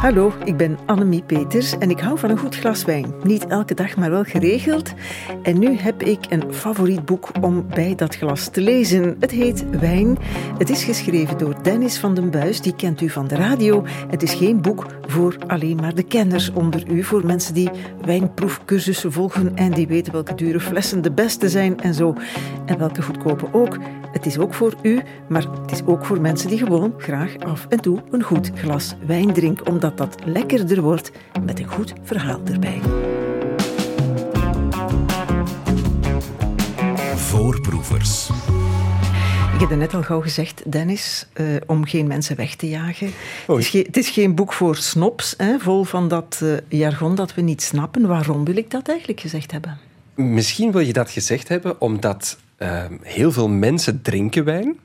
Hallo, ik ben Annemie Peters en ik hou van een goed glas wijn. Niet elke dag, maar wel geregeld. En nu heb ik een favoriet boek om bij dat glas te lezen. Het heet Wijn. Het is geschreven door Dennis van den Buis, die kent u van de radio. Het is geen boek voor alleen maar de kenners onder u, voor mensen die wijnproefcursussen volgen en die weten welke dure flessen de beste zijn en zo. En welke goedkope ook. Het is ook voor u, maar het is ook voor mensen die gewoon graag af en toe een goed glas wijn drinken, omdat dat lekkerder wordt met een goed verhaal erbij. Voorproevers. Ik heb het net al gauw gezegd, Dennis, uh, om geen mensen weg te jagen. Het is, geen, het is, geen, boek voor snobs, hè, vol van dat uh, jargon dat we niet snappen. Waarom wil ik dat eigenlijk gezegd hebben? Misschien wil je dat gezegd hebben omdat uh, heel veel mensen drinken wijn.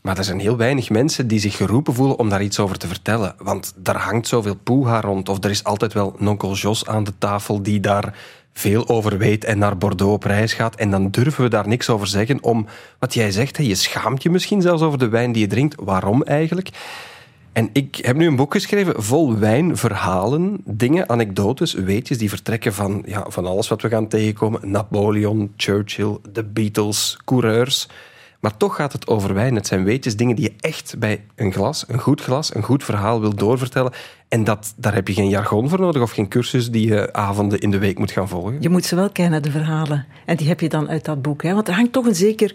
Maar er zijn heel weinig mensen die zich geroepen voelen om daar iets over te vertellen. Want daar hangt zoveel poeha rond. Of er is altijd wel nonkel Jos aan de tafel die daar veel over weet en naar Bordeaux op reis gaat. En dan durven we daar niks over zeggen om, wat jij zegt, je schaamt je misschien zelfs over de wijn die je drinkt. Waarom eigenlijk? En ik heb nu een boek geschreven vol wijnverhalen, dingen, anekdotes, weetjes die vertrekken van, ja, van alles wat we gaan tegenkomen. Napoleon, Churchill, de Beatles, coureurs. Maar toch gaat het over wijn. Het zijn weetjes, dingen die je echt bij een glas, een goed glas, een goed verhaal wil doorvertellen. En dat, daar heb je geen jargon voor nodig of geen cursus die je avonden in de week moet gaan volgen. Je moet ze wel kennen, de verhalen. En die heb je dan uit dat boek. Hè? Want er hangt toch een zeker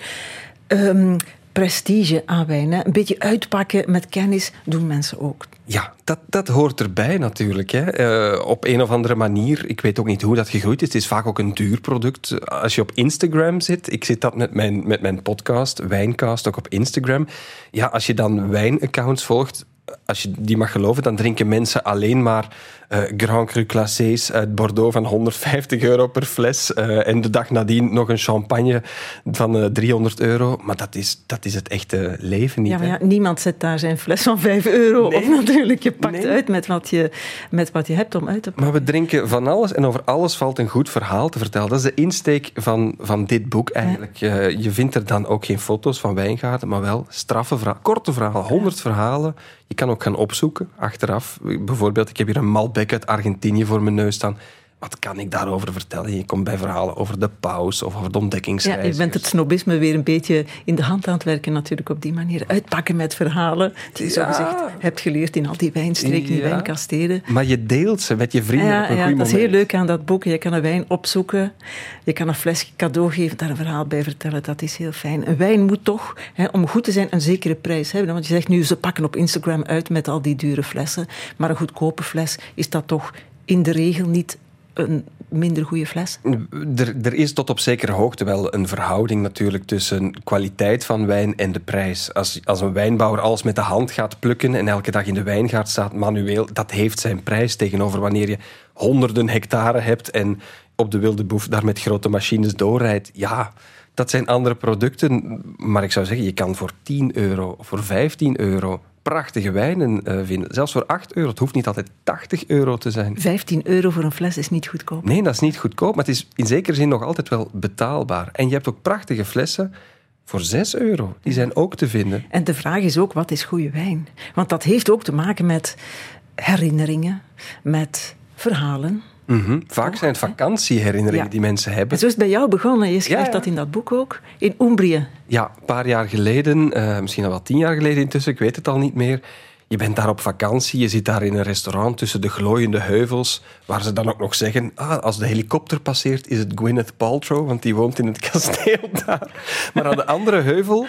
um, prestige aan wijn. Hè? Een beetje uitpakken met kennis doen mensen ook. Ja, dat, dat hoort erbij natuurlijk. Hè. Uh, op een of andere manier. Ik weet ook niet hoe dat gegroeid is. Het is vaak ook een duur product. Als je op Instagram zit, ik zit dat met mijn, met mijn podcast, Wijncast, ook op Instagram. Ja, als je dan wijnaccounts volgt, als je die mag geloven, dan drinken mensen alleen maar uh, Grand Cru Classés uit Bordeaux van 150 euro per fles. Uh, en de dag nadien nog een champagne van uh, 300 euro. Maar dat is, dat is het echte leven niet. Ja, maar ja, niemand zet daar zijn fles van 5 euro nee. op natuurlijk. Je pakt nee. uit met wat, je, met wat je hebt om uit te pakken. Maar we drinken van alles en over alles valt een goed verhaal te vertellen. Dat is de insteek van, van dit boek eigenlijk. Ja. je vindt er dan ook geen foto's van wijngaarden, maar wel straffe verhalen, korte verhalen, 100 ja. verhalen. Je kan ook gaan opzoeken achteraf. Bijvoorbeeld, ik heb hier een Malbec uit Argentinië voor mijn neus staan. Wat kan ik daarover vertellen? Je komt bij verhalen over de paus of over de ontdekkingsreis. Ja, je bent het snobisme weer een beetje in de hand aan het werken natuurlijk op die manier. Uitpakken met verhalen die je ja. zo gezegd hebt geleerd in al die wijnstreken, ja. die wijnkastelen. Maar je deelt ze met je vrienden ja, op een ja, goed dat moment. is heel leuk aan dat boek. Je kan een wijn opzoeken, je kan een flesje cadeau geven, daar een verhaal bij vertellen. Dat is heel fijn. Een wijn moet toch, hè, om goed te zijn, een zekere prijs hebben. Want je zegt nu, ze pakken op Instagram uit met al die dure flessen. Maar een goedkope fles is dat toch in de regel niet een minder goede fles? Er, er, is tot op zekere hoogte wel een verhouding natuurlijk tussen kwaliteit van wijn en de prijs. Als, als een wijnbouwer alles met de hand gaat plukken en elke dag in de wijngaard staat manueel, dat heeft zijn prijs tegenover wanneer je honderden hectare hebt en op de wilde boef daar met grote machines doorrijdt. Ja, dat zijn andere producten. Maar ik zou zeggen, je kan voor 10 euro voor 15 euro prachtige wijnen uh, vinden. Zelfs voor 8 euro. Het hoeft niet altijd 80 euro te zijn. 15 euro voor een fles is niet goedkoop. Nee, dat is niet goedkoop, maar het is in zekere zin nog altijd wel betaalbaar. En je hebt ook prachtige flessen voor 6 euro. Die zijn ook te vinden. En de vraag is ook, wat is goede wijn? Want dat heeft ook te maken met herinneringen, met verhalen. Mm -hmm. Vaak zijn het vakantieherinneringen ja. die mensen hebben. En zo is het bij jou begonnen. Je schrijft ja. dat in dat boek ook. In Umbrië. Ja, een paar jaar geleden, uh, misschien al wel tien jaar geleden intussen, ik weet het al niet meer. Je bent daar op vakantie, je zit daar in een restaurant tussen de glooiende heuvels, waar ze dan ook nog zeggen, ah, als de helikopter passeert is het Gwyneth Paltrow, want die woont in het kasteel daar. Maar aan de andere heuvel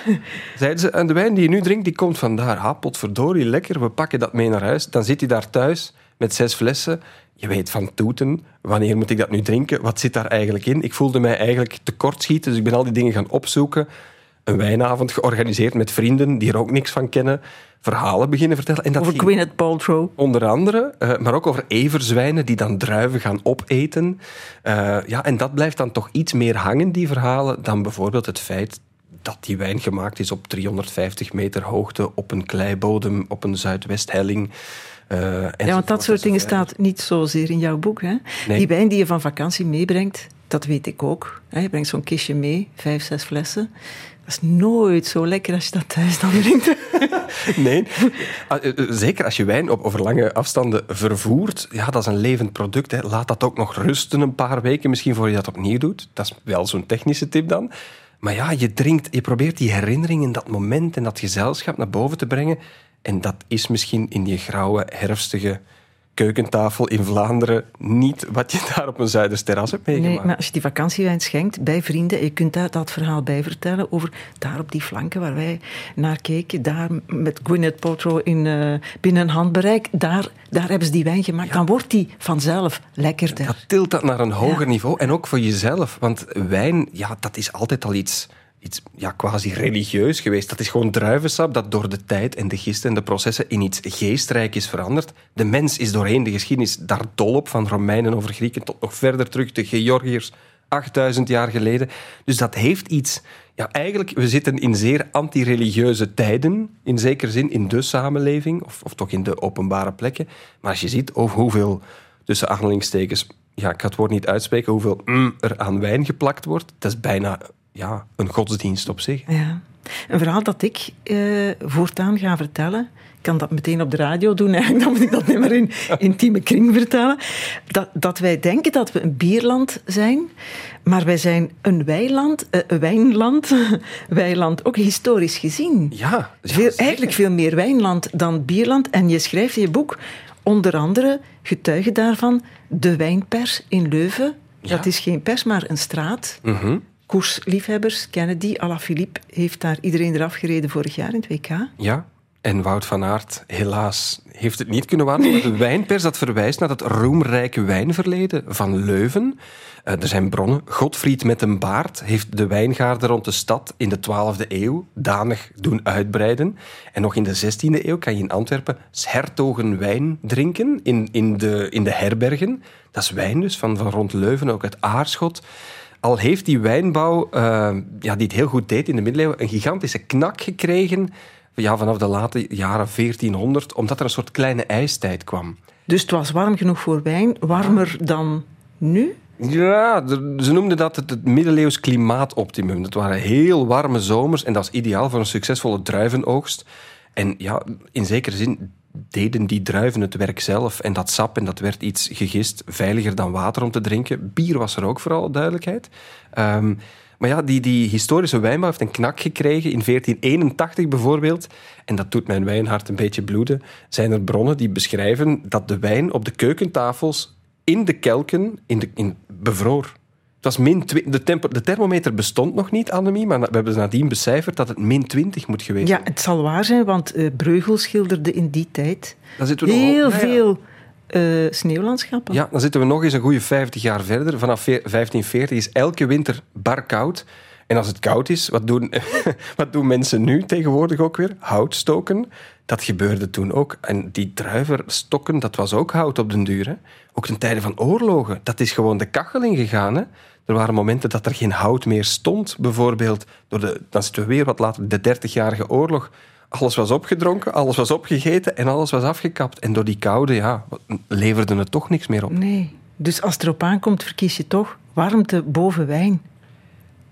zeiden ze, en de wijn die je nu drinkt, die komt vandaar. Ah, potverdorie, lekker, we pakken dat mee naar huis. Dan zit hij daar thuis met zes flessen je weet van toeten, wanneer moet ik dat nu drinken? Wat zit daar eigenlijk in? Ik voelde mij eigenlijk tekortschieten, dus ik ben al die dingen gaan opzoeken. Een wijnavond georganiseerd met vrienden die er ook niks van kennen. Verhalen beginnen vertellen. En dat over Gwyneth Paltrow. Onder andere, uh, maar ook over everzwijnen die dan druiven gaan opeten. Uh, ja, en dat blijft dan toch iets meer hangen, die verhalen, dan bijvoorbeeld het feit dat die wijn gemaakt is op 350 meter hoogte, op een kleibodem, op een zuidwesthelling. Uh, ja, want dat soort dingen staat niet zozeer in jouw boek. Hè? Nee. Die wijn die je van vakantie meebrengt, Dat weet ik ook. Je brengt zo'n kistje mee, vijf, zes flessen. Dat is nooit zo lekker als je dat thuis dan drinkt. Nee, Ah, eh, eh, zeker als je wijn op over lange afstanden vervoert. Ja, dat is een levend product. Hè. Laat dat ook nog rusten een paar weken, misschien voor je dat opnieuw doet. Dat is wel zo'n technische tip dan. Maar ja, je drinkt, je probeert die herinnering in dat moment en dat gezelschap naar boven te brengen. En dat is misschien in die grauwe, herfstige keukentafel in Vlaanderen niet wat je daar op een Zuiders terras hebt meegemaakt. Nee, maar als je die vakantiewijn schenkt bij vrienden, je kunt daar dat verhaal bij vertellen over daar op die flanken waar wij naar keken, daar met Gwyneth Paltrow in, uh, binnen handbereik, daar, daar hebben ze die wijn gemaakt. Dan wordt die vanzelf lekkerder. Dat tilt dat naar een hoger niveau en ook voor jezelf. Want wijn, ja, dat is altijd al iets iets ja, quasi religieus geweest. Dat is gewoon druivensap dat door de tijd en de gisten en de processen in iets geestrijk is veranderd. De mens is doorheen de geschiedenis daar dol op, van Romeinen over Grieken tot nog verder terug, de Georgiërs, 8000 jaar geleden. Dus dat heeft iets... Ja, eigenlijk, we zitten in zeer anti-religieuze tijden, in zekere zin, in de samenleving, of, of toch in de openbare plekken. Maar als je ziet over hoeveel, tussen aanhalingstekens, ja, ik ga het woord niet uitspreken, hoeveel mm er aan wijn geplakt wordt, dat is bijna ja, een godsdienst op zich. Ja. Een verhaal dat ik eh, voortaan ga vertellen, ik kan dat meteen op de radio doen, eigenlijk, dan moet ik dat niet meer in intieme kring vertellen. Dat, dat wij denken dat we een bierland zijn, maar wij zijn een weiland, uh, een wijnland, weiland, ook historisch gezien. Ja, ja veel, eigenlijk veel meer wijnland dan bierland. En je schrijft in je boek onder andere, getuige daarvan, de wijnpers in Leuven. Ja. Dat is geen pers, maar een straat. Mm -hmm koersliefhebbers kennen die. Philippe heeft daar iedereen eraf gereden vorig jaar in het WK. Ja, en Wout van Aert, helaas, heeft het niet kunnen waarnemen. De wijnpers dat verwijst naar het roemrijke wijnverleden van Leuven. Uh, er zijn bronnen. Godfried met een baard heeft de wijngaarden rond de stad in de 12e eeuw danig doen uitbreiden. En nog in de 16e eeuw kan je in Antwerpen hertogen wijn drinken in, in, de, in de herbergen. Dat is wijn dus, van, van rond Leuven, ook uit Aarschot al heeft die wijnbouw, uh, ja, die het heel goed deed in de middeleeuwen, een gigantische knak gekregen ja, vanaf de late jaren 1400, omdat er een soort kleine ijstijd kwam. Dus het was warm genoeg voor wijn, warmer dan nu? Ja, ze noemden dat het, het middeleeuws klimaatoptimum. Dat waren heel warme zomers en dat is ideaal voor een succesvolle druivenoogst. En ja, in zekere zin deden die druiven het werk zelf. En dat sap, en dat werd iets gegist, veiliger dan water om te drinken. Bier was er ook, vooral duidelijkheid. Um, maar ja, die, die historische wijnbouw heeft een knak gekregen. In 1481 bijvoorbeeld, en dat doet mijn wijnhart een beetje bloeden, zijn er bronnen die beschrijven dat de wijn op de keukentafels in de kelken in de, in, bevroor. Het was min de, de, thermometer bestond nog niet, Annemie, maar we hebben nadien becijferd dat het min 20 moet geweest zijn. Ja, het zal waar zijn, want uh, Breugel schilderde in die tijd heel veel uh, sneeuwlandschappen. Ja, dan zitten we nog eens een goede 50 jaar verder. Vanaf 1540 is elke winter bar koud. En als het koud is, wat doen, wat doen mensen nu tegenwoordig ook weer? Hout stoken. Dat gebeurde toen ook. En die druiverstokken, dat was ook hout op den duur. Hè? Ook ten tijde van oorlogen. Dat is gewoon de kachel ingegaan. Er waren momenten dat er geen hout meer stond. Bijvoorbeeld, door de, dan zitten we weer wat later, de Dertigjarige Oorlog. Alles was opgedronken, alles was opgegeten en alles was afgekapt. En door die koude, ja, leverde het toch niks meer op. Nee. Dus als het erop aankomt, verkies je toch warmte boven wijn.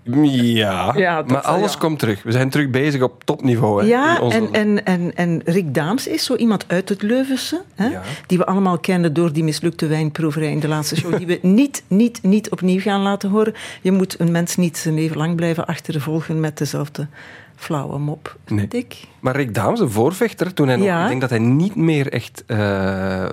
Ja, ja maar alles komt terug. We zijn terug bezig op topniveau. Hè, ja, onze... en, en, en, en Rick Daams is zo iemand uit het Leuvense, hè, ja. die we allemaal kennen door die mislukte wijnproeverij in de laatste show, die we niet, niet, niet opnieuw gaan laten horen. Je moet een mens niet zijn leven lang blijven achtervolgen met dezelfde flauwe mop, nee. ik. Maar Rick Daams, een voorvechter, toen hij nog, ik denk dat hij niet meer echt, uh,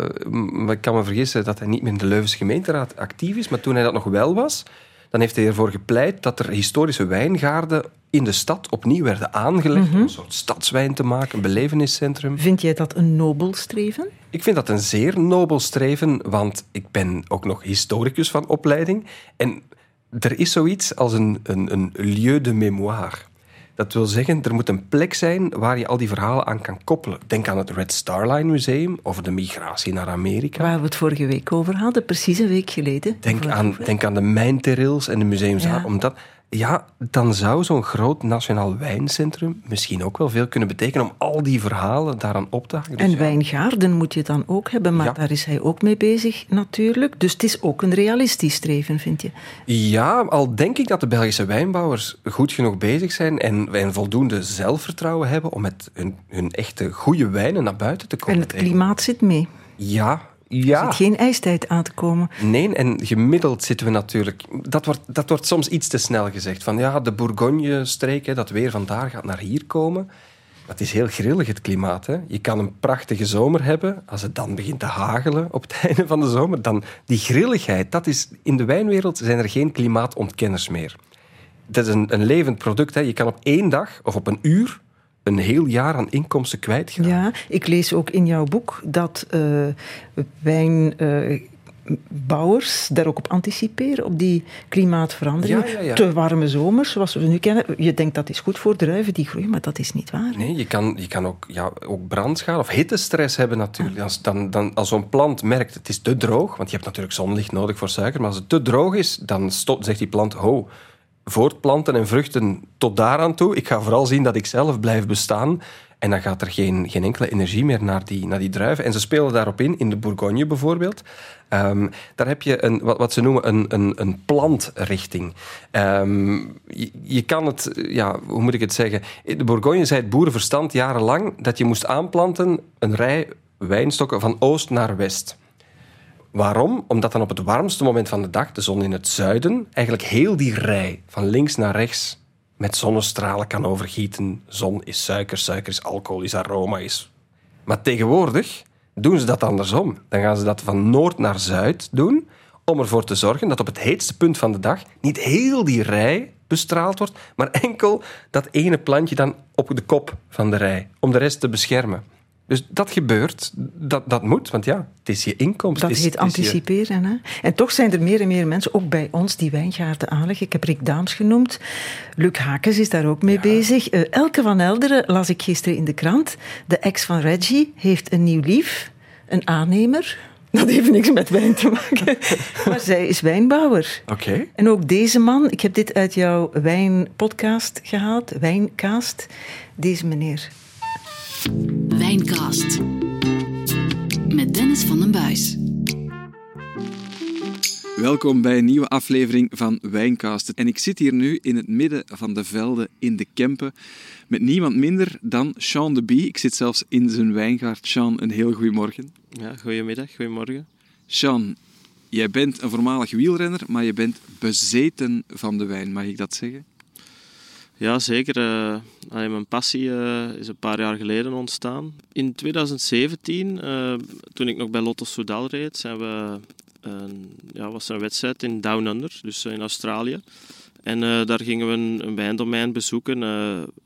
ik kan me vergissen dat hij niet meer in de Leuvense gemeenteraad actief is, maar toen hij dat nog wel was, dan heeft hij ervoor gepleit dat er historische wijngaarden in de stad opnieuw werden aangelegd om mhm. een soort stadswijn te maken, een beleveniscentrum. Vind jij dat een nobel streven? Ik vind dat een zeer nobel streven, want ik ben ook nog historicus van opleiding. En er is zoiets als een, een, een lieu de mémoire. Dat wil zeggen, er moet een plek zijn waar je al die verhalen aan kan koppelen. Denk aan het Red Star Line Museum of de migratie naar Amerika. Waar we het vorige week over hadden, precies een week geleden. Denk, aan, denk aan de mijnterrils en de museums. Ja. Omdat Ja, dan zou zo'n groot nationaal wijncentrum misschien ook wel veel kunnen betekenen om al die verhalen daaraan op te hangen. Dus en ja. wijngaarden moet je dan ook hebben, maar Ja. daar is hij ook mee bezig natuurlijk. Dus het is ook een realistisch streven, vind je? Ja, al denk ik dat de Belgische wijnbouwers goed genoeg bezig zijn en, en voldoende zelfvertrouwen hebben om met hun, hun echte goede wijnen naar buiten te komen. En het klimaat zit mee. Ja, Er ja. zit geen ijstijd aan te komen. Nee, en gemiddeld zitten we natuurlijk... Dat wordt, dat wordt soms iets te snel gezegd. Van ja, de Bourgogne-streek, dat weer vandaar gaat naar hier komen. Dat is heel grillig, het klimaat. Hè. Je kan een prachtige zomer hebben. Als het dan begint te hagelen op het einde van de zomer, dan die grilligheid, dat is... In de wijnwereld zijn er geen klimaatontkenners meer. Dat is een, een levend product. Hè. Je kan op één dag of op een uur een heel jaar aan inkomsten kwijtgaan. Ja, ik lees ook in jouw boek dat eh wijnbouwers daar ook op anticiperen, op die klimaatverandering. Ja, ja, ja. Te warme zomers, zoals we nu kennen. Je denkt dat is goed voor druiven die groeien, maar dat is niet waar. Nee, je kan, je kan ook, ja, ook brandschade of hittestress hebben natuurlijk. Als, dan, dan, als zo'n plant merkt het is te droog, want je hebt natuurlijk zonlicht nodig voor suiker, maar als het te droog is, dan stopt, zegt die plant, ho, voortplanten en vruchten tot daaraan toe. Ik ga vooral zien dat ik zelf blijf bestaan. En dan gaat er geen, geen enkele energie meer naar die, naar die druiven. En ze spelen daarop in, in de Bourgogne bijvoorbeeld. Ehm, daar heb je een, wat, wat ze noemen een, een, een plantrichting. Ehm, je, je kan het, ja, hoe moet ik het zeggen? De Bourgogne zei het boerenverstand jarenlang dat je moest aanplanten een rij wijnstokken van oost naar west. Waarom? Omdat dan op het warmste moment van de dag, de zon in het zuiden, eigenlijk heel die rij van links naar rechts met zonnestralen kan overgieten. Zon is suiker, suiker is alcohol, is aroma. Is... Maar tegenwoordig doen ze dat andersom. Dan gaan ze dat van noord naar zuid doen, om ervoor te zorgen dat op het heetste punt van de dag niet heel die rij bestraald wordt, maar enkel dat ene plantje dan op de kop van de rij, om de rest te beschermen. Dus dat gebeurt, dat, dat moet, want ja, het is je inkomst. Dat is- heet je- anticiperen. Hè? En toch zijn er meer en meer mensen, ook bij ons, die wijngaarden aanleggen. Ik heb Rick Daams genoemd. Luc Hakens is daar ook mee bezig. Eh, Elke van Elderen las ik gisteren in de krant. De ex van Reggie heeft een nieuw lief, een aannemer. Dat heeft niks met wijn te maken. maar zij is wijnbouwer. Oké. En ook deze man, ik heb dit uit jouw wijnpodcast gehaald, Wijncast. Deze meneer. Wijncast. Met Dennis van den Buis. Welkom bij een nieuwe aflevering van Wijncast. En ik zit hier nu in het midden van de velden in de Kempen met niemand minder dan Sean de Bie. Ik zit zelfs in zijn wijngaard. Sean, een heel goedemorgen. Ja, goedemiddag, goedemorgen. Sean, jij bent een voormalig wielrenner, maar je bent bezeten van de wijn. Mag ik dat zeggen? Ja, zeker. eh, mijn passie eh, is een paar jaar geleden ontstaan. In 2017, eh, toen ik nog bij Lotto Soudal reed, zijn we, ja, was een wedstrijd in Down Under, dus in Australië. En daar gingen we een, wijndomein bezoeken.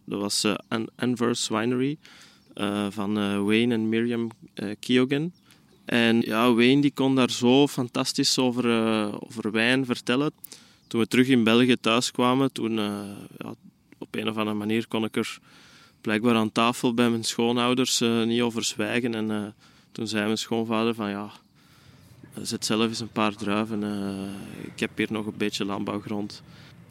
dat was An- Anvers Winery van Wayne en Miriam Keogan. En ja, Wayne die kon daar zo fantastisch over, over wijn vertellen. Toen we terug in België thuis kwamen, toen ja, op een of andere manier kon ik er blijkbaar aan tafel bij mijn schoonouders eh, niet over zwijgen. En eh, toen zei mijn schoonvader van ja, zet zelf eens een paar druiven. eh, ik heb hier nog een beetje landbouwgrond.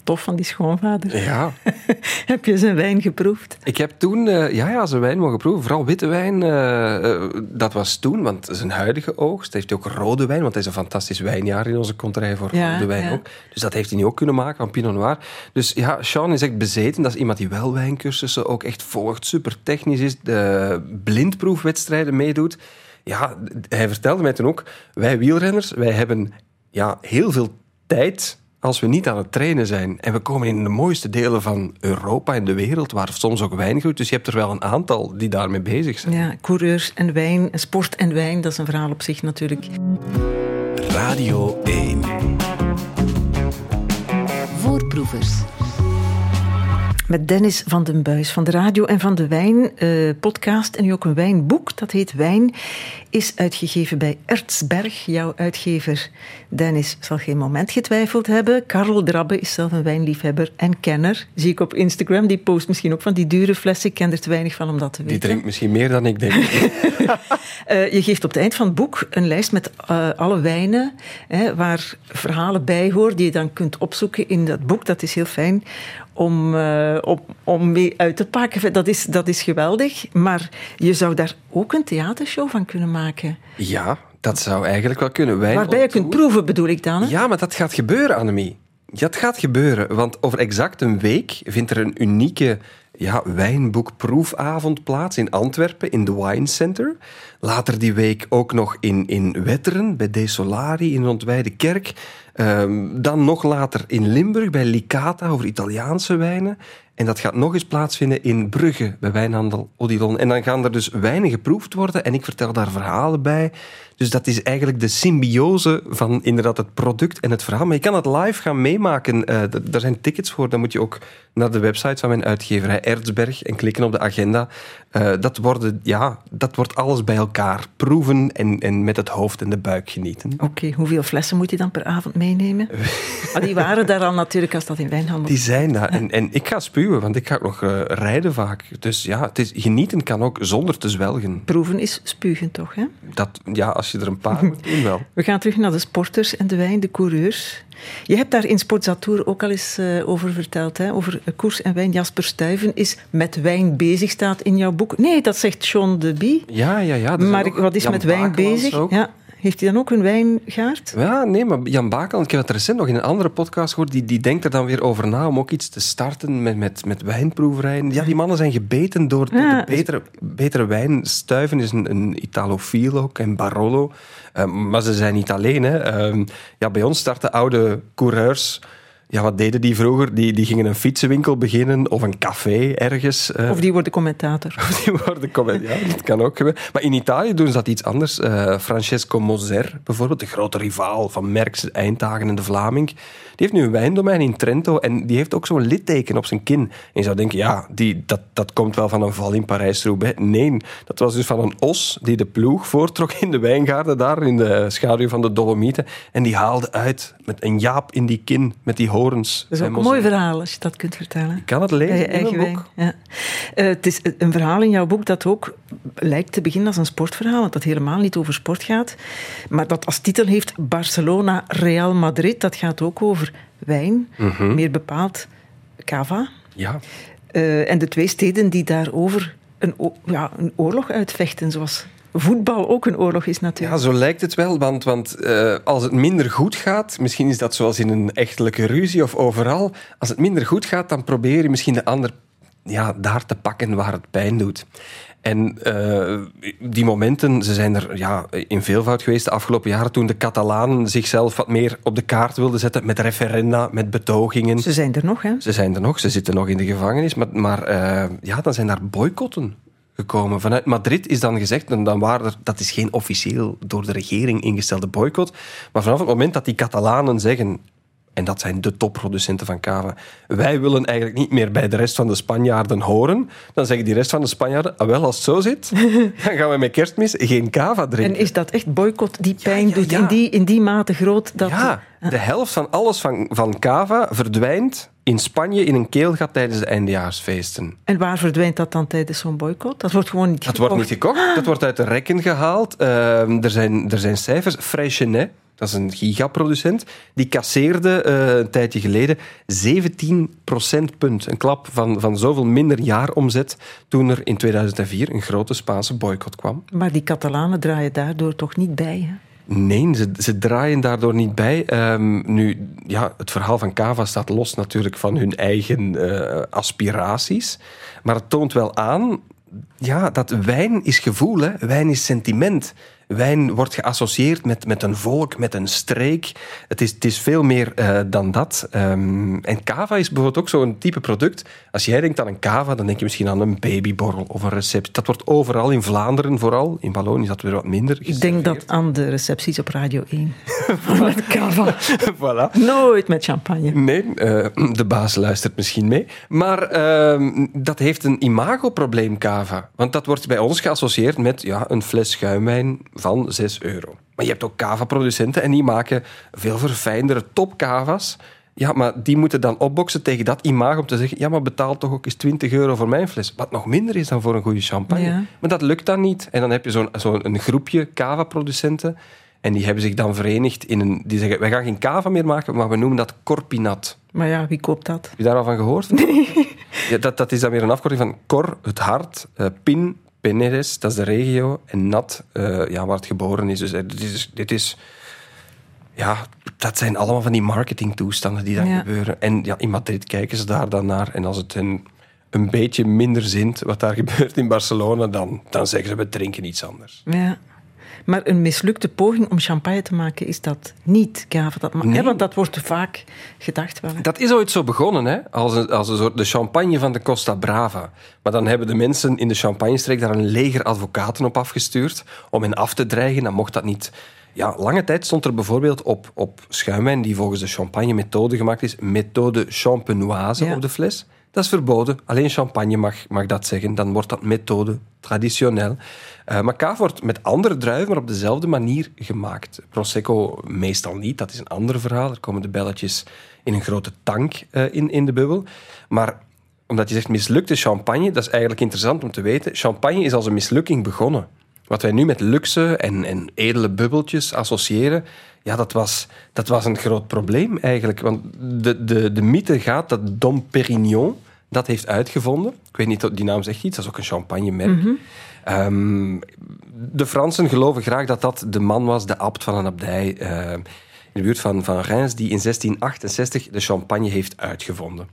Tof van die schoonvader. Ja, Heb je zijn wijn geproefd? ik heb toen eh, ja, ja, zijn wijn mogen proeven. Vooral witte wijn, eh, eh, dat was toen, want zijn huidige oogst. Heeft hij ook rode wijn, want het is een fantastisch wijnjaar in onze konterij voor Ja, rode wijn ja. ook. Dus dat heeft hij nu ook kunnen maken van Pinot Noir. Dus ja, Sean is echt bezeten. Dat is iemand die wel wijncursussen ook echt volgt, super technisch is, de blindproefwedstrijden meedoet. Ja, hij vertelde mij toen ook, wij wielrenners, wij hebben ja, heel veel tijd als we niet aan het trainen zijn. En we komen in de mooiste delen van Europa en de wereld, waar soms ook wijn groeit. Dus je hebt er wel een aantal die daarmee bezig zijn. Ja, coureurs en wijn, sport en wijn, dat is een verhaal op zich natuurlijk. Radio 1. Voorproevers. Met Dennis van den Buis van de Radio en van de Wijn eh, podcast en nu ook een wijnboek. Dat heet Wijn, is uitgegeven bij Ertsberg. Jouw uitgever Dennis zal geen moment getwijfeld hebben. Karel Drabbe is zelf een wijnliefhebber en kenner. Zie ik op Instagram. Die post misschien ook van die dure flessen. Ik ken er te weinig van om dat te weten. Die drinkt misschien meer dan ik denk. uh, je geeft op het eind van het boek een lijst met uh, alle wijnen hè, waar verhalen bij horen die je dan kunt opzoeken in dat boek. Dat is heel fijn om, uh, om, om mee uit te pakken. Dat is, dat is geweldig. Maar je zou daar ook een theatershow van kunnen maken. Ja, dat zou eigenlijk wel kunnen. Wijn Waarbij je kunt proeven, bedoel ik dan. Hè? Ja, maar dat gaat gebeuren, Annemie. Dat gaat gebeuren, want over exact een week vindt er een unieke ja, wijnboekproefavond plaats in Antwerpen, in de Wine Center. Later die week ook nog in, in Wetteren, bij De Solari, in Rondwijde Kerk. Um, dan nog later in Limburg, bij Licata, over Italiaanse wijnen. En dat gaat nog eens plaatsvinden in Brugge, bij wijnhandel Odilon. En dan gaan er dus wijnen geproefd worden en ik vertel daar verhalen bij. Dus dat is eigenlijk de symbiose van inderdaad het product en het verhaal. Maar je kan het live gaan meemaken. Uh, daar zijn tickets voor. Dan moet je ook naar de website van mijn uitgeverij Erzberg en klikken op de agenda. Uh, dat, worden, ja, dat wordt alles bij elkaar. Proeven en, en met het hoofd en de buik genieten. Oké, okay, hoeveel flessen moet je dan per avond meenemen? ah, die waren daar al natuurlijk als dat in wijnhandel Die zijn daar. En, en ik ga spuwen, want ik ga ook nog uh, rijden vaak. Dus ja, het is, genieten kan ook zonder te zwelgen. Proeven is spugen toch, hè? Dat, ja, als je er een paar moet doen wel. We gaan terug naar de sporters en de wijn, de coureurs. Je hebt daar in Sportzatour ook al eens uh, over verteld, hè? over koers en wijn. Jasper Stuyven is met wijn bezig, staat in jouw boek. Nee, dat zegt Sean de Bie. Ja, ja, ja. Maar wat is Jan met wijn Bakelans bezig? ook. Ja. Heeft hij dan ook een wijngaard? Ja, nee, maar Jan Bakel, ik heb het recent nog in een andere podcast gehoord, die, die denkt er dan weer over na om ook iets te starten met, met, met wijnproeverijen. Ja, die mannen zijn gebeten door, Ja. de betere, betere wijn. Stuiven is een, een Italofiel ook, en Barolo. Eh, maar ze zijn niet alleen. Hè. Eh, ja, bij ons starten oude coureurs... Ja, wat deden die vroeger? Die, die gingen een fietsenwinkel beginnen of een café ergens. eh, Of die worden commentator? die worden comment. Ja, dat kan ook gebeuren. Maar in Italië doen ze dat iets anders. Eh, Francesco Moser, bijvoorbeeld, de grote rivaal van Merckx, Eindhoven en de Vlaming, die heeft nu een wijndomein in Trento en die heeft ook zo'n litteken op zijn kin. En je zou denken, ja, die, dat, dat komt wel van een val in Parijs-Roubaix. Nee, dat was dus van een os die de ploeg voortrok in de wijngaarden daar, in de schaduw van de Dolomieten. En die haalde uit met een jaap in die kin, met die horens. Dat is ook een mooi verhaal als je dat kunt vertellen. Ik kan het lezen je in boek. Ja. Eh, het is een verhaal in jouw boek dat ook lijkt te beginnen als een sportverhaal, want dat helemaal niet over sport gaat. Maar dat als titel heeft Barcelona Real Madrid. Dat gaat ook over wijn, Mhm. meer bepaald cava. Ja. Eh, en de twee steden die daarover een, ja, een oorlog uitvechten, zoals voetbal ook een oorlog is Ja, natuurlijk. zo lijkt het wel. Want, want eh, als het minder goed gaat, misschien is dat zoals in een echtelijke ruzie of overal. Als het minder goed gaat, dan probeer je misschien de ander ja, daar te pakken waar het pijn doet. En eh, die momenten, ze zijn er ja, in veelvoud geweest de afgelopen jaren toen de Catalanen zichzelf wat meer op de kaart wilden zetten met referenda, met betogingen. Ze zijn er nog, hè? Ze zijn er nog, ze zitten nog in de gevangenis. Maar, maar eh, ja, dan zijn daar boycotten gekomen. Vanuit Madrid is dan gezegd, en dan waren er, dat is geen officieel door de regering ingestelde boycott. Maar vanaf het moment dat die Catalanen zeggen, en dat zijn de topproducenten van cava, wij willen eigenlijk niet meer bij de rest van de Spanjaarden horen, dan zeggen die rest van de Spanjaarden, ah, wel als het zo zit, dan gaan we met kerstmis geen cava drinken. En is dat echt boycott die pijn ja, doet ja. In, die, in die mate groot dat... Ja, de helft van alles van, van cava verdwijnt in Spanje in een keelgat tijdens de eindejaarsfeesten. En waar verdwijnt dat dan tijdens zo'n boycott? Dat wordt gewoon niet Dat wordt niet gekocht, dat wordt uit de rekken gehaald. Ehm, er, zijn, er zijn cijfers. Freixenet, dat is een gigaproducent, die kasseerde eh, een tijdje geleden 17 procentpunt. Een klap van, van zoveel minder jaaromzet toen er in 2004 een grote Spaanse boycott kwam. Maar die Catalanen draaien daardoor toch niet bij, hè? Nee, ze, draaien daardoor niet bij. Ehm, nu, ja, het verhaal van Cava staat los natuurlijk van hun eigen eh, aspiraties. Maar het toont wel aan ja, dat wijn is gevoel, hè? wijn is sentiment. Wijn wordt geassocieerd met, met een volk, met een streek. Het is, het is veel meer eh, dan dat. Ehm, en cava is bijvoorbeeld ook zo'n type product. Als jij denkt aan een cava, dan denk je misschien aan een babyborrel of een recept. Dat wordt overal in Vlaanderen vooral. In Wallonië is dat weer wat minder. Ik denk dat aan de recepties op Radio 1. met cava. voilà. Nooit met champagne. Nee, uh, de baas luistert misschien mee. Maar uh, dat heeft een imagoprobleem, cava. Want dat wordt bij ons geassocieerd met ja, een fles schuimwijn van 6 euro. Maar je hebt ook cava-producenten en die maken veel verfijndere top-cava's. Ja, maar die moeten dan opboksen tegen dat imago om te zeggen: ja, maar betaal toch ook eens 20 euro voor mijn fles. Wat nog minder is dan voor een goede champagne. Ja. Maar dat lukt dan niet. En dan heb je zo'n zo'n groepje cava-producenten. En die hebben zich dan verenigd in een. Die zeggen: wij gaan geen cava meer maken, maar we noemen dat corpinat. Maar ja, wie koopt dat? Heb je daar al van gehoord? Nee. Ja, dat, dat is dan weer een afkorting van cor, het hart, uh, pin, Peneres, dat is de regio, en Nat, uh, ja, waar het geboren is. Dus uh, dit is, dit is ja, dat zijn allemaal van die marketingtoestanden die daar Ja. gebeuren. En ja, in Madrid kijken ze daar dan naar. En als het hen een beetje minder zint wat daar gebeurt in Barcelona, dan, dan zeggen ze we drinken iets anders. Ja. Maar een mislukte poging om champagne te maken is dat niet, Gave. Dat Nee. hè, want dat wordt vaak gedacht wel. hè. Dat is ooit zo begonnen, hè? Als, een, als een soort de champagne van de Costa Brava. Maar dan hebben de mensen in de champagnestreek daar een leger advocaten op afgestuurd om hen af te dreigen. Dan mocht dat niet. Ja, lange tijd stond er bijvoorbeeld op, op schuimwijn die volgens de champagne-methode gemaakt is, methode champenoise Ja. op de fles. Dat is verboden. Alleen champagne mag, mag dat zeggen. Dan wordt dat methode traditioneel. Eh maar wordt met andere druiven, maar op dezelfde manier gemaakt. Prosecco meestal niet. Dat is een ander verhaal. Er komen de belletjes in een grote tank eh, in, in de bubbel. Maar omdat je zegt mislukte champagne, dat is eigenlijk interessant om te weten. Champagne is als een mislukking begonnen. Wat wij nu met luxe en, en edele bubbeltjes associëren, ja, dat was, dat was een groot probleem eigenlijk. Want de, de, de mythe gaat dat Dom Perignon dat heeft uitgevonden. Ik weet niet, die naam zegt iets, dat is ook een champagnemerk. Ehm, de Fransen geloven graag dat dat de man was, de abt van een abdij eh, in de buurt van, van Reims, die in 1668 de champagne heeft uitgevonden.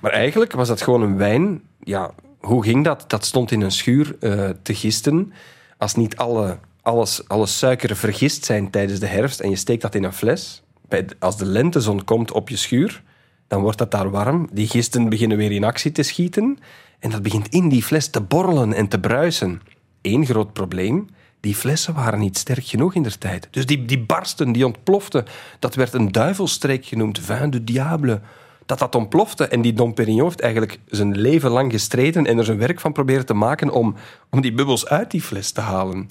Maar eigenlijk was dat gewoon een wijn. Ja, hoe ging dat? Dat stond in een schuur eh, te gisten. Als niet alle, alles, alle suikeren vergist zijn tijdens de herfst en je steekt dat in een fles, bij, als de lentezon komt op je schuur, dan wordt dat daar warm. Die gisten beginnen weer in actie te schieten en dat begint in die fles te borrelen en te bruisen. Eén groot probleem. Die flessen waren niet sterk genoeg in der tijd. Dus die, die barsten, die ontploften. Dat werd een duivelstreek genoemd, vin du diable. Dat dat ontplofte. En die Dom Perignon heeft eigenlijk zijn leven lang gestreden en er zijn werk van proberen te maken om, om die bubbels uit die fles te halen.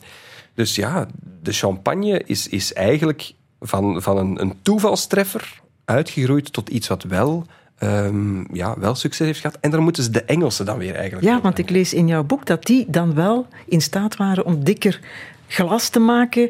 Dus ja, de champagne is, is eigenlijk van, van een, een toevalstreffer uitgegroeid tot iets wat wel, ehm, ja, wel succes heeft gehad. En daar moeten ze de Engelsen dan weer eigenlijk Ja, want ik lees in jouw boek dat die dan wel in staat waren om dikker glas te maken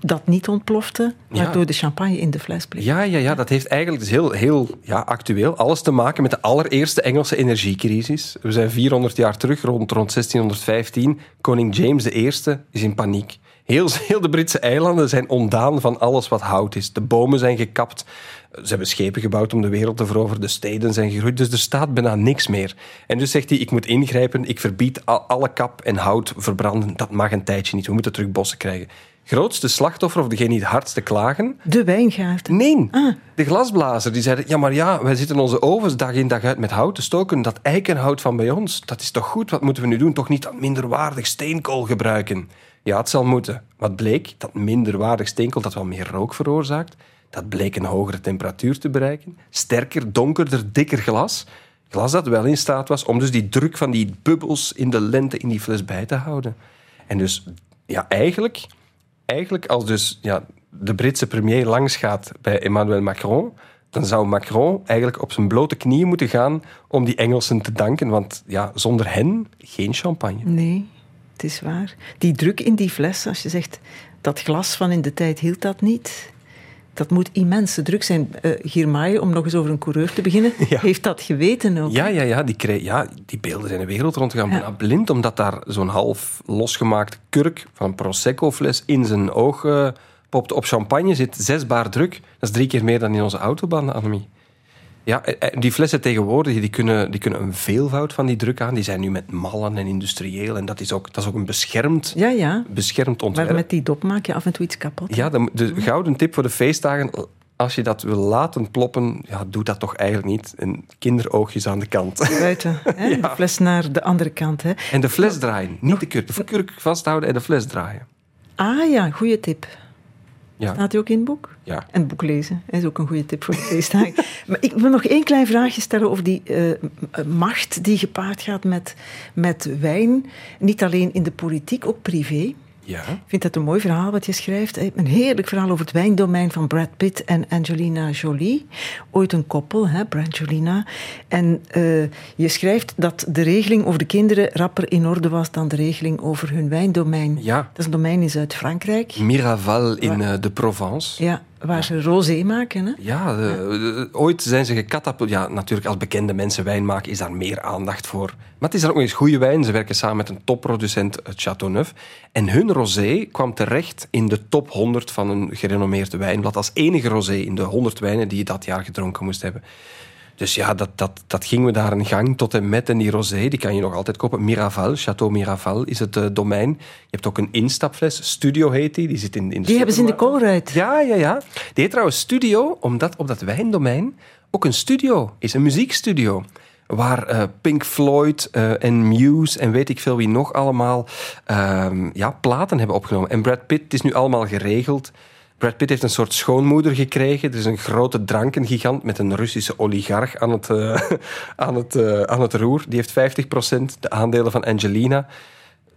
dat niet ontplofte, Ja. waardoor de champagne in de fles bleef. Ja, ja, ja, dat heeft eigenlijk dus heel, heel ja, actueel alles te maken met de allereerste Engelse energiecrisis. We zijn 400 jaar terug, rond, rond 1615. Koning James I is in paniek. Heel, heel de Britse eilanden zijn ontdaan van alles wat hout is. De bomen zijn gekapt. Ze hebben schepen gebouwd om de wereld te veroveren. De steden zijn gegroeid. Dus er staat bijna niks meer. En dus zegt hij, ik moet ingrijpen. Ik verbied al- alle kap en hout verbranden. Dat mag een tijdje niet. We moeten terug bossen krijgen. Grootste slachtoffer, of degene die het hardste klagen, De wijngaarden. Nee, Ah. de glasblazer. Die zeiden, ja, maar ja, wij zitten onze ovens dag in dag uit met hout te stoken. Dat eikenhout van bij ons, dat is toch goed? Wat moeten we nu doen? Toch niet dat minderwaardig steenkool gebruiken? Ja, het zal moeten. Wat bleek? Dat minderwaardig steenkool dat wel meer rook veroorzaakt. Dat bleek een hogere temperatuur te bereiken. Sterker, donkerder, dikker glas. Glas dat wel in staat was om dus die druk van die bubbels in de lente in die fles bij te houden. En dus, ja, eigenlijk eigenlijk als dus ja, de Britse premier langs gaat bij Emmanuel Macron, dan zou Macron eigenlijk op zijn blote knieën moeten gaan om die Engelsen te danken. Want ja, zonder hen geen champagne. Nee, het is waar. Die druk in die fles, als je zegt dat glas van in de tijd hield dat niet. Dat moet immense druk zijn. Eh Girmay, om nog eens over een coureur te beginnen, Ja. heeft dat geweten ook. Ja, ja, ja, die, ja, die beelden zijn de wereld rondgegaan. Ja. Blind, omdat daar zo'n half losgemaakt kurk van een Prosecco-fles in zijn oog eh, popte. Op champagne zit zes bar druk. Dat is drie keer meer dan in onze autobanden, Annemie. Ja, eh, eh, die flessen tegenwoordig die kunnen, die kunnen een veelvoud van die druk aan. Die zijn nu met mallen en industrieel. En dat is ook, dat is ook een beschermd, Ja, ja. beschermd ontwerp. Maar met die dop maak je af en toe iets kapot. Ja, de, de gouden tip voor de feestdagen. Als je dat wil laten ploppen, ja, doe dat toch eigenlijk niet. En kinderoogjes aan de kant. Buiten, hè? de fles naar de andere kant. Hè? En de fles draaien. Niet de kurk. De kurk vasthouden en de fles draaien. Ah ja, goede tip. Ja. Staat die ook in het boek? Ja. En het boek lezen is ook een goede tip voor de feestdagen. maar ik wil nog één klein vraagje stellen over die eh, macht die gepaard gaat met, met wijn. Niet alleen in de politiek, ook privé. Ja. Ik vind dat een mooi verhaal wat je schrijft. Een heerlijk verhaal over het wijndomein van Brad Pitt en Angelina Jolie. Ooit een koppel, hè, Brangelina. En eh, je schrijft dat de regeling over de kinderen rapper in orde was dan de regeling over hun wijndomein. Ja. Dat is een domein in Zuid-Frankrijk. Miraval in eh, de Provence. Ja, waar ze rosé maken. Hè? Ja, de- de- ooit zijn ze gecatapulteerd. Ja, natuurlijk, als bekende mensen wijn maken, is daar meer aandacht voor. Maar het is dan ook eens goede wijn. Ze werken samen met een topproducent, het Châteauneuf. En hun rosé kwam terecht in de top 100 van een gerenommeerd wijnblad. Als enige rosé in de 100 wijnen die je dat jaar gedronken moest hebben. Dus ja, dat, dat, dat gingen we daar een gang tot en met. En die rosé, die kan je nog altijd kopen. Miraval, Château Miraval is het eh, domein. Je hebt ook een instapfles. Studio heet die. Die zit in, in de Die hebben ze in de koolruit. Ja, ja, ja. Die heet trouwens Studio, omdat op dat wijndomein ook een studio is, een muziekstudio. Waar eh, Pink Floyd eh, en Muse en weet ik veel wie nog allemaal ehm, ja, platen hebben opgenomen. En Brad Pitt, het is nu allemaal geregeld. Brad Pitt heeft een soort schoonmoeder gekregen. Er is een grote drankengigant met een Russische oligarch aan het, eh, aan het, eh, aan het roer. Die heeft 50% de aandelen van Angelina.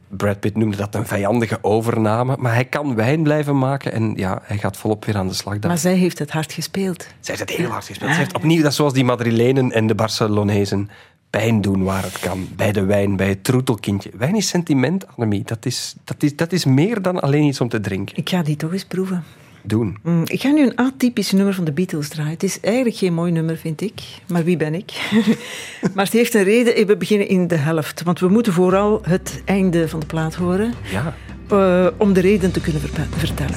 Brad Pitt noemde dat een vijandige overname. Maar hij kan wijn blijven maken en ja, hij gaat volop weer aan de slag. daar. Maar zij heeft het hard gespeeld. Zij heeft het heel hard gespeeld. Ze heeft opnieuw, dat zoals die Madrilenen en de Barcelonezen, pijn doen waar het kan. Bij de wijn, bij het troetelkindje. Wijn is sentiment, Annemie. Dat is, dat, is, dat is meer dan alleen iets om te drinken. Ik ga die toch eens proeven. Doen. Mm, Ik ga nu een atypisch nummer van de Beatles draaien. Het is eigenlijk geen mooi nummer, vind ik. Maar wie ben ik? maar het heeft een reden. We beginnen in de helft. Want we moeten vooral het einde van de plaat horen. Ja. eh, om de reden te kunnen vertellen.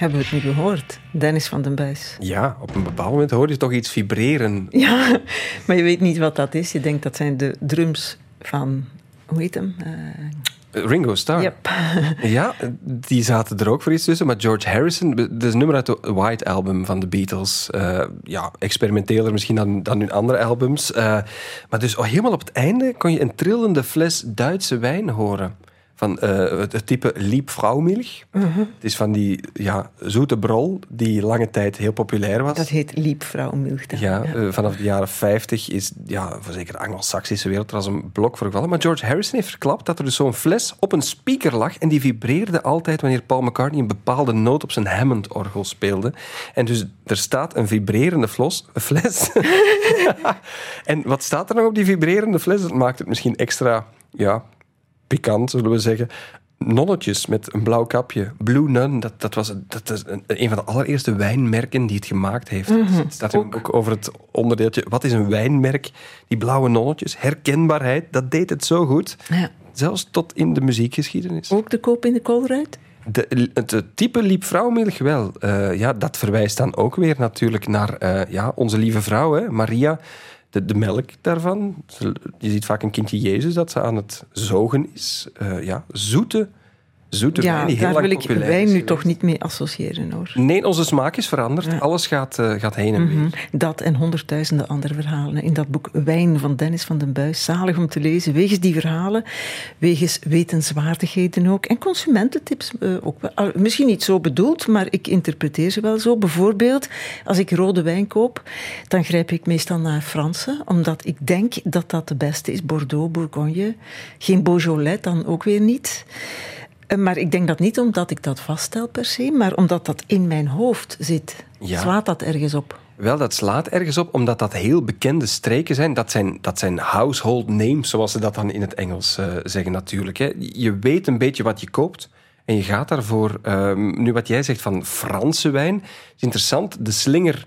Hebben we het nu gehoord? Dennis van den Buis. Ja, op een bepaald moment hoor je toch iets vibreren. Ja, maar je weet niet wat dat is. Je denkt dat zijn de drums van... Hoe heet hem? Eh, Ringo Starr. yep. Ja, die zaten er ook voor iets tussen. Maar George Harrison, dat is een nummer uit de White Album van de Beatles. Eh, ja, experimenteler misschien dan, dan hun andere albums. Eh, maar dus oh, helemaal op het einde kon je een trillende fles Duitse wijn horen. Van uh, het, type Liebvrouwmilch. Mhm. Het is van die ja, zoete brol die lange tijd heel populair was. Dat heet Liebvrouwmilch. dan. Ja, eh, vanaf de jaren 50 is ja, voor zeker de Anglo-Saxische wereld er als een blok voor gevallen. Maar George Harrison heeft verklapt dat er dus zo'n fles op een speaker lag en die vibreerde altijd wanneer Paul McCartney een bepaalde noot op zijn Hammond-orgel speelde. En dus er staat een vibrerende flos, fles. en wat staat er nog op die vibrerende fles? Dat maakt het misschien extra ja, pikant, zullen we zeggen. Nonnetjes met een blauw kapje. Blue Nun, dat, dat was dat is een, een van de allereerste wijnmerken die het gemaakt heeft. Het staat ook. ook over het onderdeeltje. Wat is een wijnmerk? Die blauwe nonnetjes, herkenbaarheid, dat deed het zo goed. Ja. Zelfs tot in de muziekgeschiedenis. Ook de koop in de koolruit? De, het type liefvrouwmilch wel. Eh, ja, dat verwijst dan ook weer natuurlijk naar eh, ja, onze lieve vrouw, hè, Maria. De, de melk daarvan. Je ziet vaak een kindje Jezus dat ze aan het zogen is. Eh, ja, zoete, zoete wijn Ja, die daar wil ik wijn nu toch niet mee associëren hoor. Nee, onze smaak is veranderd. Alles gaat, eh, gaat heen en weer. Mhm. Dat en honderdduizenden andere verhalen. In dat boek Wijn van Dennis van den Buis. Zalig om te lezen. Wegens die verhalen, wegens wetenswaardigheden ook. En consumententips eh, ook wel. Misschien niet zo bedoeld, maar ik interpreteer ze wel zo. Bijvoorbeeld, als ik rode wijn koop, dan grijp ik meestal naar Franse. Omdat ik denk dat dat de beste is. Bordeaux, Bourgogne. Geen Beaujolais dan ook weer niet. Eh, Maar ik denk dat niet omdat ik dat vaststel per se, maar omdat dat in mijn hoofd zit. Ja. Slaat dat ergens op? Wel, dat slaat ergens op, omdat dat heel bekende streken zijn. Dat zijn, dat zijn household names, zoals ze dat dan in het Engels eh, zeggen natuurlijk. Hè. Je weet een beetje wat je koopt en je gaat daarvoor. ehm, nu wat jij zegt van Franse wijn, is interessant. De slinger,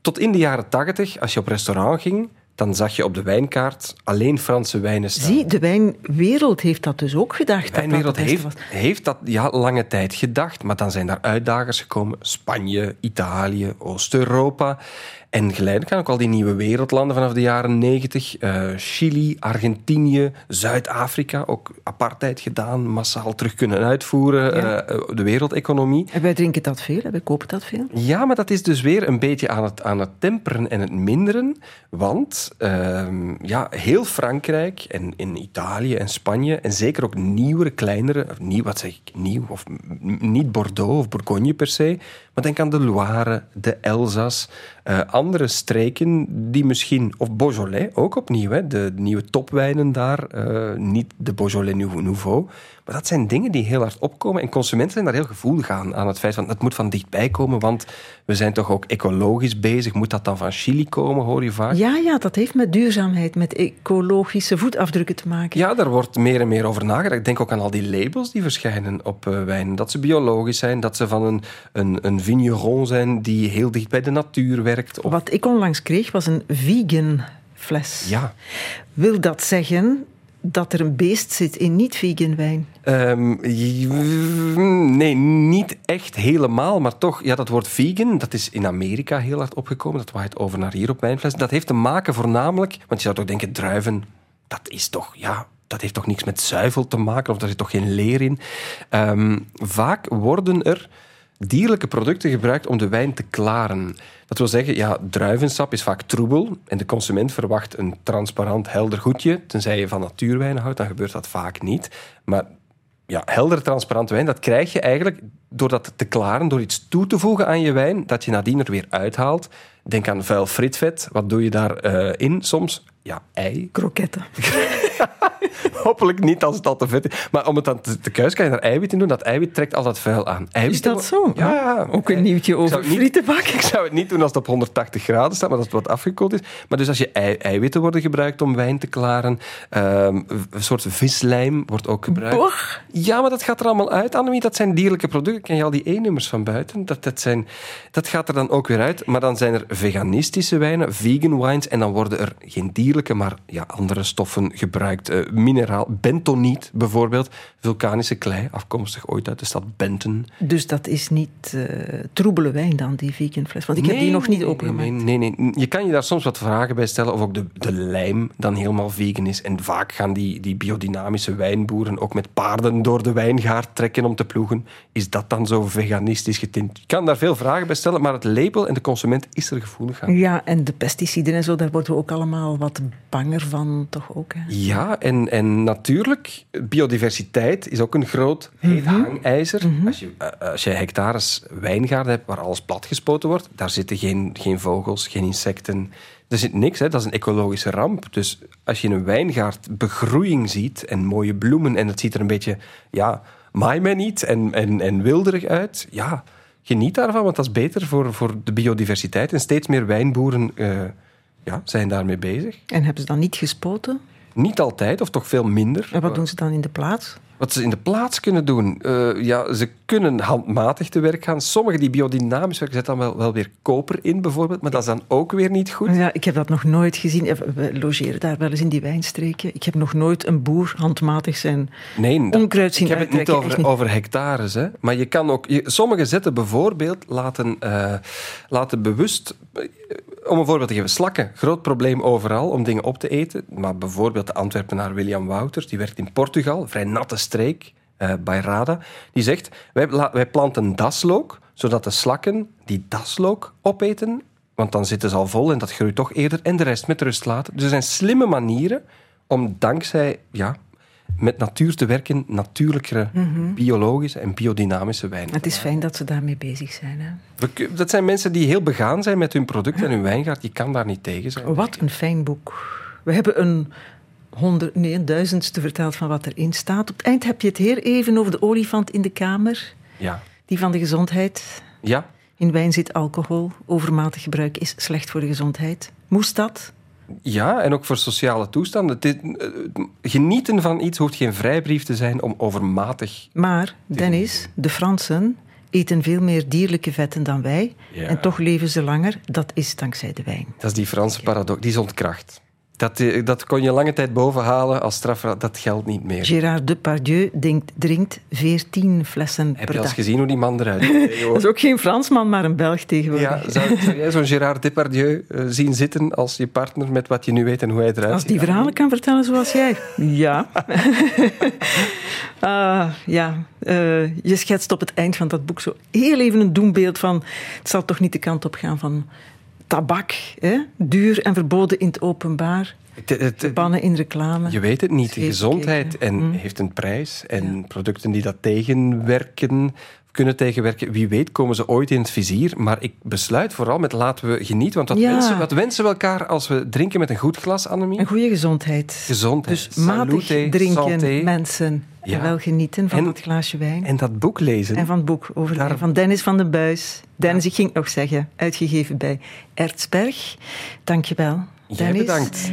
tot in de jaren tachtig, als je op restaurant ging, dan zag je op de wijnkaart alleen Franse wijnen staan. Zie, de wijnwereld heeft dat dus ook gedacht. De dat dat wijnwereld beste heeft, heeft dat ja, lange tijd gedacht, maar dan zijn daar uitdagers gekomen. Spanje, Italië, Oost-Europa. En geleidelijk aan ook al die nieuwe wereldlanden vanaf de jaren 90. eh, Chili, Argentinië, Zuid-Afrika. Ook apartheid gedaan, massaal terug kunnen uitvoeren. Ja. eh, de wereldeconomie. En wij drinken dat veel, wij kopen dat veel. Ja, maar dat is dus weer een beetje aan het, aan het temperen en het minderen. Want ehm, ja, heel Frankrijk en in Italië en Spanje... en zeker ook nieuwere, kleinere... Of nieuw, wat zeg ik? Nieuw? Of niet Bordeaux of Bourgogne per se. Maar denk aan de Loire, de Elzas... eh, andere streken die misschien... Of Beaujolais, ook opnieuw. Hè, de nieuwe topwijnen daar. eh, niet de Beaujolais Nou- Nouveau. Maar dat zijn dingen die heel hard opkomen. En consumenten zijn daar heel gevoelig aan. Aan het feit van, het moet van dichtbij komen. Want we zijn toch ook ecologisch bezig. Moet dat dan van Chili komen, hoor je vaak? Ja, ja, dat heeft met duurzaamheid, met ecologische voetafdrukken te maken. Ja, daar wordt meer en meer over nagedacht. Ik denk ook aan al die labels die verschijnen op eh, wijnen. Dat ze biologisch zijn, dat ze van een, een, een vigneron zijn die heel dicht bij de natuur werkt. Of, Wat ik onlangs kreeg was een vegan fles. ja. Wil dat zeggen dat er een beest zit in niet-vegan wijn? Ehm, nee, niet echt helemaal, maar toch, ja, dat woord vegan, dat is in Amerika heel hard opgekomen. Dat waait over naar hier op wijnfles. Dat heeft te maken voornamelijk, want je zou toch denken, druiven, dat is toch, ja, dat heeft toch niks met zuivel te maken, of daar zit toch geen leer in. Ehm, vaak worden er dierlijke producten gebruikt om de wijn te klaren. Dat wil zeggen, ja, druivensap is vaak troebel en de consument verwacht een transparant, helder goedje. Tenzij je van natuurwijnen houdt, dan gebeurt dat vaak niet. Maar ja, helder, transparant wijn, dat krijg je eigenlijk door dat te klaren, door iets toe te voegen aan je wijn, dat je nadien er weer uithaalt. Denk aan vuil fritvet. Wat doe je daarin in soms? Ja, ei. Kroketten. Hopelijk niet als het al te vet is. Maar om het dan te, te kuis kan je er eiwit in doen. Dat eiwit trekt al dat vuil aan. Eiwit Is dat zo? Ja. ja. Ook een nieuwtje zou over het niet- frietenbak. Ik zou het niet doen als het op 180 graden staat, maar dat het wat afgekoeld is. Maar dus als je ei- eiwitten worden gebruikt om wijn te klaren, ehm, een soort vislijm wordt ook gebruikt. Ja, maar dat gaat er allemaal uit, Annemie. Dat zijn dierlijke producten. Ken je al die E-nummers van buiten? Dat, dat, zijn, dat gaat er dan ook weer uit. Maar dan zijn er veganistische wijnen, vegan wines. En dan worden er geen dierlijke, maar ja, andere stoffen gebruikt. Eh, mineraal, bentoniet bijvoorbeeld. Vulkanische klei, afkomstig ooit uit de stad Benton. Dus dat is niet eh, troebele wijn dan, die vegan fles. Want ik heb die nog niet opengemaakt. Nee, nee, nee. Je kan je daar soms wat vragen bij stellen of ook de, de lijm dan helemaal vegan is. En vaak gaan die, die biodynamische wijnboeren ook met paarden door de wijngaard trekken om te ploegen. Is dat dan zo veganistisch getint? Je kan daar veel vragen bij stellen, maar het label en de consument is er gevoelig aan. Ja, en de pesticiden en zo, daar worden we ook allemaal wat banger van, toch ook. Hè? Ja, en, en natuurlijk, biodiversiteit is ook een groot heet hangijzer. Als, je, eh, als je hectares wijngaarden hebt waar alles platgespoten wordt, daar zitten geen, geen vogels, geen insecten. Er zit niks, hè. dat is een ecologische ramp. Dus als je in een wijngaard begroeiing ziet en mooie bloemen en het ziet er een beetje, ja, maai mij niet en, en, en wilderig uit, ja, geniet daarvan, want dat is beter voor, voor de biodiversiteit. En steeds meer wijnboeren eh, ja, zijn daarmee bezig. En hebben ze dan niet gespoten? Niet altijd, of toch veel minder. En wat doen ze dan in de plaats? Wat ze in de plaats kunnen doen, eh, ja, ze kunnen handmatig te werk gaan. Sommigen die biodynamisch werken, zetten dan wel, wel weer koper in, bijvoorbeeld. Maar dat is dan ook weer niet goed. Ja, ik heb dat nog nooit gezien. Eh, We logeren daar wel eens in die wijnstreken. Ik heb nog nooit een boer handmatig zijn Nee, dat- onkruid zien ik heb het niet over, hectares. Hè. Maar je kan ook... Je, sommige zetten bijvoorbeeld laten, eh, laten bewust... om een voorbeeld te geven. Slakken. Groot probleem overal om dingen op te eten. Maar bijvoorbeeld de Antwerpenaar William Wouters, die werkt in Portugal, vrij natte streek, eh bij Rada. Die zegt, wij, wij planten daslook, zodat de slakken die daslook opeten, want dan zitten ze al vol en dat groeit toch eerder, en de rest met rust laten. Dus er zijn slimme manieren om dankzij ja, met natuur te werken, natuurlijkere, biologische en biodynamische wijn. Het is fijn dat ze daarmee bezig zijn. Hè? We Dat zijn mensen die heel begaan zijn met hun product en hun wijngaard. Je kan daar niet tegen zijn. Wat een fijn boek. We hebben een honderd, nee, een duizendste verteld van wat erin staat. Op het eind heb je het heel even over de olifant in de kamer. Ja. Die van de gezondheid. Ja, In wijn zit alcohol. Overmatig gebruik is slecht voor de gezondheid. Moest dat? Ja, en ook voor sociale toestanden. Dit, eh, genieten van iets hoeft geen vrijbrief te zijn om overmatig... Maar, Dennis, de Fransen eten veel meer dierlijke vetten dan wij. Ja. En toch leven ze langer. Dat is dankzij de wijn. Dat is die Franse paradox, die is ontkracht. Dat, eh, dat kon je lange tijd bovenhalen als straf. Dat geldt niet meer. Gérard Depardieu denkt, drinkt 14 flessen Heb per je al eens dag. gezien hoe die man eruit ziet? Dat is ook geen Fransman, maar een Belg tegenwoordig. Ja, zou, zou jij zo'n Gérard Depardieu eh, zien zitten als je partner met wat je nu weet en hoe hij eruit Als ziet? die verhalen kan vertellen zoals jij. Ja. Ah, ja. Eh, je schetst op het eind van dat boek zo heel even een doembeeld van... Het zal toch niet de kant op gaan van tabak, hè? duur en verboden in het openbaar, verbannen in reclame. Je weet het niet. De gezondheid en Mm. heeft een prijs. En producten die dat tegenwerken, kunnen tegenwerken, wie weet komen ze ooit in het vizier. Maar ik besluit vooral met laten we genieten. Want wat, Ja. wensen, wat wensen we elkaar als we drinken met een goed glas, Annemie? Een goede gezondheid. Gezondheid. Dus matig Salute, drinken, santé. mensen. Ja. En wel genieten van En- dat glaasje wijn. En dat boek lezen. En van het boek over Daar- van Dennis van den Buis. Dennis, ik ging het nog zeggen, uitgegeven bij Ertsberg. Dankjewel, Jij Dennis. bedankt.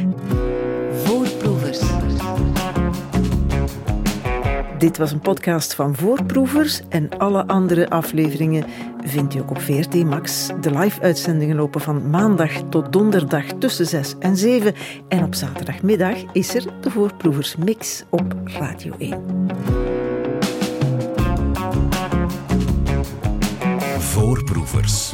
Dit was een podcast van Voorproevers en alle andere afleveringen vindt u ook op VRT Max. De live-uitzendingen lopen van maandag tot donderdag tussen 6 en 7. En op zaterdagmiddag is er de Voorproevers Mix op Radio 1. Voorproevers.